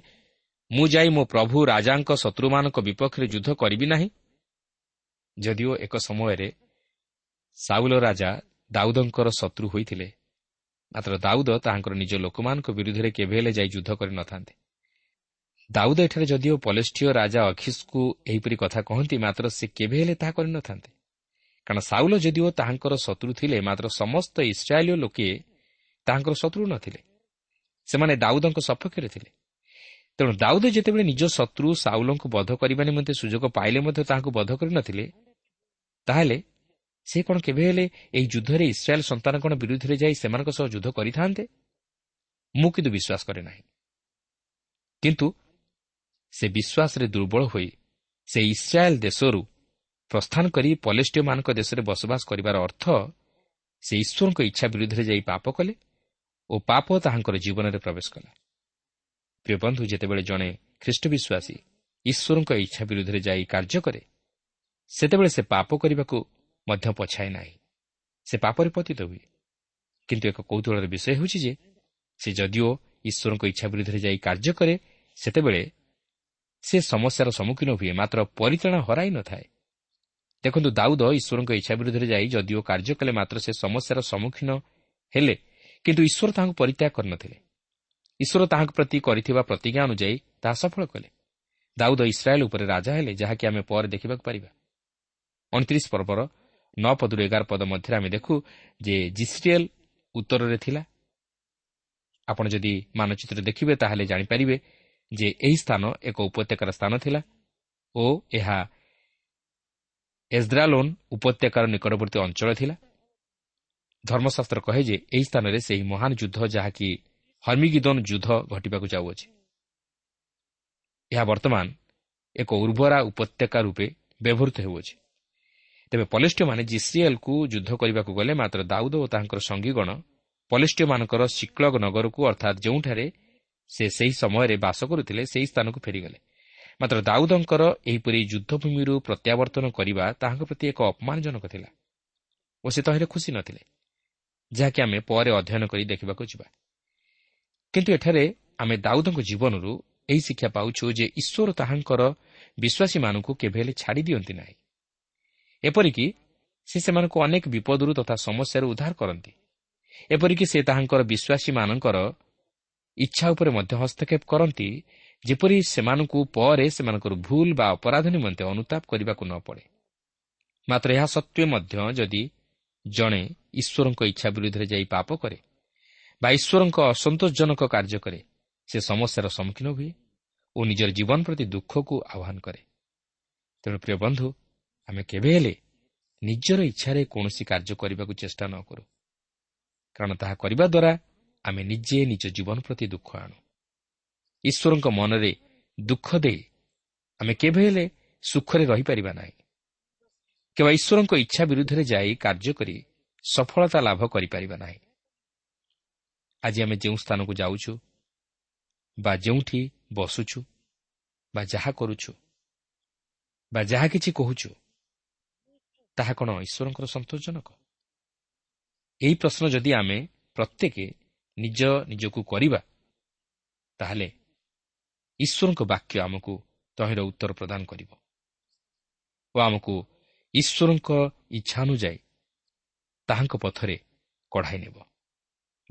ମୁଁ ଯାଇ ମୋ ପ୍ରଭୁ ରାଜାଙ୍କ ଶତ୍ରୁମାନଙ୍କ ବିପକ୍ଷରେ ଯୁଦ୍ଧ କରିବି ନାହିଁ? ଯଦିଓ ଏକ ସମୟରେ ସାଉଲ ରାଜା ଦାଉଦଙ୍କର ଶତ୍ରୁ ହୋଇଥିଲେ ମାତ୍ର ଦାଉଦ ତାହାଙ୍କର ନିଜ ଲୋକମାନଙ୍କ ବିରୁଦ୍ଧରେ କେବେ ହେଲେ ଯାଇ ଯୁଦ୍ଧ କରିନଥାନ୍ତେ ଦାଉଦ ଏଠାରେ ଯଦିଓ ପଲେଷ୍ଠିୟ ରାଜା ଅଖିସ୍କୁ ଏହିପରି କଥା କହନ୍ତି ମାତ୍ର ସେ କେବେ ହେଲେ ତାହା କରିନଥାନ୍ତେ କାରଣ ସାଉଲ ଯଦିଓ ତାହାଙ୍କର ଶତ୍ରୁ ଥିଲେ ମାତ୍ର ସମସ୍ତ ଇସ୍ରାଏଲୀୟ ଲୋକେ ତାହାଙ୍କର ଶତ୍ରୁ ନଥିଲେ। ସେମାନେ ଦାଉଦଙ୍କ ସପକ୍ଷରେ ଥିଲେ। ତେଣୁ ଦାଉଦ ଯେତେବେଳେ ନିଜ ଶତ୍ରୁ ସାଉଲଙ୍କୁ ବଧ କରିବା ନିମନ୍ତେ ସୁଯୋଗ ପାଇଲେ ମଧ୍ୟ ତାହାଙ୍କୁ ବଧ କରିନଥିଲେ ତାହେଲେ ସେ କ'ଣ କେବେ ହେଲେ ଏହି ଯୁଦ୍ଧରେ ଇସ୍ରାଏଲ୍ ସନ୍ତାନଗଣ ବିରୁଦ୍ଧରେ ଯାଇ ସେମାନଙ୍କ ସହ ଯୁଦ୍ଧ କରିଥାନ୍ତେ? ମୁଁ କିନ୍ତୁ ବିଶ୍ୱାସ କରେ ନାହିଁ। କିନ୍ତୁ ସେ ବିଶ୍ୱାସରେ ଦୁର୍ବଳ ହୋଇ ସେ ଇସ୍ରାଏଲ୍ ଦେଶରୁ ପ୍ରସ୍ଥାନ କରି ପଲେଷ୍ଟିୟମାନଙ୍କ ଦେଶରେ ବସବାସ କରିବାର ଅର୍ଥ ସେ ଈଶ୍ୱରଙ୍କ ଇଚ୍ଛା ବିରୁଦ୍ଧରେ ଯାଇ ପାପ କଲେ ଓ ପାପ ତାହାଙ୍କର ଜୀବନରେ ପ୍ରବେଶ କଲା। ପ୍ରିୟ ବନ୍ଧୁ ଯେତେବେଳେ ଜଣେ ଖ୍ରୀଷ୍ଟ ବିଶ୍ୱାସୀ ଈଶ୍ୱରଙ୍କ ଇଚ୍ଛା ବିରୁଦ୍ଧରେ ଯାଇ କାର୍ଯ୍ୟ କରେ ସେତେବେଳେ ସେ ପାପ କରିବାକୁ ମଧ୍ୟ ପଛାଏ ନାହିଁ। ସେ ପାପରେ ପତିତ ହୁଏ। କିନ୍ତୁ ଏକ କୌତୁହଳର ବିଷୟ ହେଉଛି ଯେ ସେ ଯଦିଓ ଈଶ୍ୱରଙ୍କ ଇଚ୍ଛା ବିରୁଦ୍ଧରେ ଯାଇ କାର୍ଯ୍ୟ କରେ ସେତେବେଳେ ସେ ସମସ୍ୟାର ସମ୍ମୁଖୀନ ହୁଏ ମାତ୍ର ପରିଚାଳନା ହରାଇ ନଥାଏ। ଦେଖନ୍ତୁ ଦାଉଦ ଈଶ୍ୱରଙ୍କ ଇଚ୍ଛା ବିରୁଦ୍ଧରେ ଯାଇ ଯଦିଓ କାର୍ଯ୍ୟ କଲେ ମାତ୍ର ସେ ସମସ୍ୟାର ସମ୍ମୁଖୀନ ହେଲେ କିନ୍ତୁ ଈଶ୍ୱର ତାହାଙ୍କୁ ପରିତ୍ୟାଗ କରିନଥିଲେ। ଈଶ୍ୱର ତାହାଙ୍କ ପ୍ରତି କରିଥିବା ପ୍ରତିଜ୍ଞା ଅନୁଯାୟୀ ତାହା ସଫଳ କଲେ। ଦାଉଦ ଇସ୍ରାଏଲ୍ ଉପରେ ରାଜା ହେଲେ ଯାହାକି ଆମେ ପରେ ଦେଖିବାକୁ ପାରିବା। ଅଣତିରିଶ ପର୍ବର ନଅ ପଦରୁ ଏଗାର ପଦ ମଧ୍ୟରେ ଆମେ ଦେଖୁ ଯେ ଜିସ୍ରିଏଲ୍ ଉତ୍ତରରେ ଥିଲା। ଆପଣ ଯଦି ମାନଚିତ୍ର ଦେଖିବେ ତାହେଲେ ଜାଣିପାରିବେ ଯେ ଏହି ସ୍ଥାନ ଏକ ଉପତ୍ୟକାର ସ୍ଥାନ ଥିଲା ଓ ଏହା ଏଜ୍ରାଲୋନ୍ ଉପତ୍ୟକାର ନିକଟବର୍ତ୍ତୀ ଅଞ୍ଚଳ ଥିଲା ଧର୍ମଶାସ୍ତ୍ର କହେ ଯେ ଏହି ସ୍ଥାନରେ ସେହି ମହାନ ଯୁଦ୍ଧ ଯାହାକି ହର୍ମିଗିଦନ ଯୁଦ୍ଧ ଘଟିବାକୁ ଯାଉଅଛି ଏହା ବର୍ତ୍ତମାନ ଏକ ଉର୍ବରା ଉପତ୍ୟକା ରୂପେ ବ୍ୟବହୃତ ହେଉଅଛି ତେବେ ପଲିଷ୍ଟିୟମାନେ ଜିସ୍ରିଏଲ୍କୁ ଯୁଦ୍ଧ କରିବାକୁ ଗଲେ ମାତ୍ର ଦାଉଦ ଓ ତାଙ୍କର ସଙ୍ଗୀଗଣ ପଲିଷ୍ଟିୟମାନଙ୍କର ଶିକ୍ଳଗ ନଗରକୁ ଅର୍ଥାତ୍ ଯେଉଁଠାରେ ସେ ସେହି ସମୟରେ ବାସ କରୁଥିଲେ ସେହି ସ୍ଥାନକୁ ଫେରିଗଲେ। ମାତ୍ର ଦାଉଦଙ୍କର ଏହିପରି ଯୁଦ୍ଧଭୂମିରୁ ପ୍ରତ୍ୟାବର୍ତ୍ତନ କରିବା ତାହାଙ୍କ ପ୍ରତି ଏକ ଅପମାନଜନକ ଥିଲା ଓ ସେ ତହିଁରେ ଖୁସି ନଥିଲେ ଯାହାକି ଆମେ ପରେ ଅଧ୍ୟୟନ କରି ଦେଖିବାକୁ ଯିବା। କିନ୍ତୁ ଏଠାରେ ଆମେ ଦାଉଦଙ୍କ ଜୀବନରୁ ଏହି ଶିକ୍ଷା ପାଉଛୁ ଯେ ଈଶ୍ୱର ତାହାଙ୍କର ବିଶ୍ୱାସୀମାନଙ୍କୁ କେବେ ହେଲେ ଛାଡ଼ି ଦିଅନ୍ତି ନାହିଁ। ଏପରିକି ସେ ସେମାନଙ୍କୁ ଅନେକ ବିପଦରୁ ତଥା ସମସ୍ୟାରୁ ଉଦ୍ଧାର କରନ୍ତି। ଏପରିକି ସେ ତାହାଙ୍କର ବିଶ୍ୱାସୀମାନଙ୍କର ଇଚ୍ଛା ଉପରେ ମଧ୍ୟ ହସ୍ତକ୍ଷେପ କରନ୍ତି ଯେପରି ସେମାନଙ୍କୁ ପରେ ସେମାନଙ୍କର ଭୁଲ ବା ଅପରାଧ ନିମନ୍ତେ ଅନୁତାପ କରିବାକୁ ନ ପଡ଼େ। ମାତ୍ର ଏହା ସତ୍ତ୍ୱେ ମଧ୍ୟ ଯଦି ଜଣେ ଈଶ୍ୱରଙ୍କ ଇଚ୍ଛା ବିରୁଦ୍ଧରେ ଯାଇ ପାପ କରେ ବା ଈଶ୍ୱରଙ୍କ ଅସନ୍ତୋଷଜନକ କାର୍ଯ୍ୟ କରେ ସେ ସମସ୍ୟାର ସମ୍ମୁଖୀନ ହୁଏ ଓ ନିଜର ଜୀବନ ପ୍ରତି ଦୁଃଖକୁ ଆହ୍ୱାନ କରେ। ତେଣୁ ପ୍ରିୟ ବନ୍ଧୁ ଆମେ କେବେ ହେଲେ ନିଜର ଇଚ୍ଛାରେ କୌଣସି କାର୍ଯ୍ୟ କରିବାକୁ ଚେଷ୍ଟା ନ କରୁ। କାରଣ ତାହା କରିବା ଦ୍ୱାରା ଆମେ ନିଜେ ନିଜ ଜୀବନ ପ୍ରତି ଦୁଃଖ ଆଣୁ। ଈଶ୍ୱରଙ୍କ ମନରେ ଦୁଃଖ ଦେଇ ଆମେ କେବେ ହେଲେ ସୁଖରେ ରହିପାରିବା ନାହିଁ। କେବଳ ଈଶ୍ୱରଙ୍କ ଇଚ୍ଛା ବିରୁଦ୍ଧରେ ଯାଇ କାର୍ଯ୍ୟ କରି ସଫଳତା ଲାଭ କରିପାରିବା ନାହିଁ। ଆଜି ଆମେ ଯେଉଁ ସ୍ଥାନକୁ ଯାଉଛୁ ବା ଯେଉଁଠି ବସୁଛୁ ବା ଯାହା କରୁଛୁ ବା ଯାହା କିଛି କହୁଛୁ ତାହା କ'ଣ ଈଶ୍ୱରଙ୍କର ସନ୍ତୋଷଜନକ? ଏହି ପ୍ରଶ୍ନ ଯଦି ଆମେ ପ୍ରତ୍ୟେକ ନିଜ ନିଜକୁ କରିବା। ତାହେଲେ ଈଶ୍ୱରଙ୍କ ବାକ୍ୟ ଆମକୁ ତହିଁର ଉତ୍ତର ପ୍ରଦାନ କରିବ। ଓ ଆମକୁ ଈଶ୍ୱରଙ୍କ ଇଚ୍ଛା ଅନୁଯାୟୀ ତାହାଙ୍କ ପଥରେ କଢ଼ାଇ ନେବ।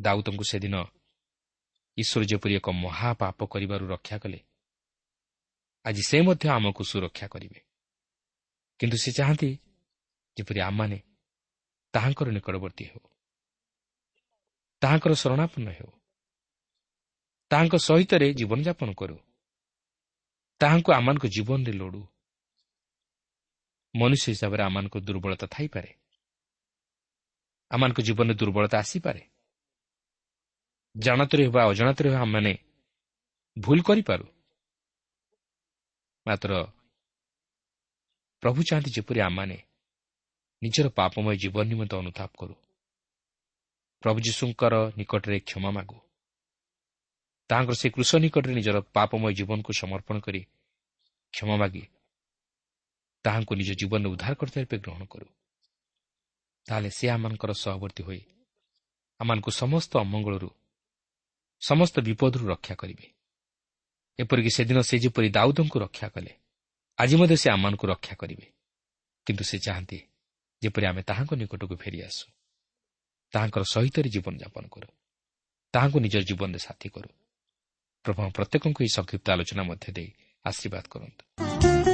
ଦାଉଦଙ୍କୁ ସେଦିନ ଈଶ୍ୱର ଯେପରି ଏକ ମହାପାପ କରିବାରୁ ରକ୍ଷା କଲେ ଆଜି ସେ ମଧ୍ୟ ଆମକୁ ସୁରକ୍ଷା କରିବେ। କିନ୍ତୁ ସେ ଚାହାନ୍ତି ଯେପରି ଆମମାନେ ତାହାଙ୍କର ନିକଟବର୍ତ୍ତୀ ହେଉ। ତାହାଙ୍କର ଶରଣାପନ୍ନ ହେଉ। ତାହାଙ୍କ ସହିତରେ ଜୀବନଯାପନ କରୁ। ତାହାଙ୍କୁ ଆମମାନଙ୍କ ଜୀବନରେ ଲୋଡ଼ୁ। ମନୁଷ୍ୟ ହିସାବରେ ଆମମାନଙ୍କ ଦୁର୍ବଳତା ଥାଇପାରେ। ଆମମାନଙ୍କ ଜୀବନରେ ଦୁର୍ବଳତା ଆସିପାରେ। ଜାଣତରେ ହେବା ଅଜାଣତରେ ହେବା ଆମମାନେ ଭୁଲ କରିପାରୁ। ମାତ୍ର ପ୍ରଭୁ ଚାହାନ୍ତି ଯେପରି ଆମମାନେ ନିଜର ପାପମୟ ଜୀବନ ନିମନ୍ତେ ଅନୁତାପ କରୁ। ପ୍ରଭୁ ଯୀଶୁଙ୍କର ନିକଟରେ କ୍ଷମା ମାଗୁ। ତାହାଙ୍କର ସେ କୃଷ ନିକଟରେ ନିଜର ପାପମୟ ଜୀବନକୁ ସମର୍ପଣ କରି କ୍ଷମା ମାଗି। ତାହାଙ୍କୁ ନିଜ ଜୀବନରେ ଉଦ୍ଧାର କରିଥିବା ରୂପେ ଗ୍ରହଣ କରୁ। ତାହେଲେ ସେ ଆମମାନଙ୍କର ସହବର୍ତ୍ତୀ ହୋଇ ଆମମାନଙ୍କୁ ସମସ୍ତ ଅମଙ୍ଗଳରୁ ସମସ୍ତ ବିପଦରୁ ରକ୍ଷା କରିବେ। ଏପରିକି ସେଦିନ ସେ ଯେପରି ଦାଉଦଙ୍କୁ ରକ୍ଷା କଲେ ଆଜି ମଧ୍ୟ ସେ ଆମମାନଙ୍କୁ ରକ୍ଷା କରିବେ। କିନ୍ତୁ ସେ ଚାହାନ୍ତି ଯେପରି ଆମେ ତାହାଙ୍କ ନିକଟକୁ ଫେରିଆସୁ। ତାହାଙ୍କର ସହିତରେ ଜୀବନଯାପନ କରୁ। ତାହାଙ୍କୁ ନିଜ ଜୀବନରେ ସାଥୀ କରୁ। ପ୍ରଭୁ ପ୍ରତ୍ୟେକଙ୍କୁ ଏହି ସଂକ୍ଷିପ୍ତ ଆଲୋଚନା ମଧ୍ୟ ଦେଇ ଆଶୀର୍ବାଦ କରନ୍ତୁ।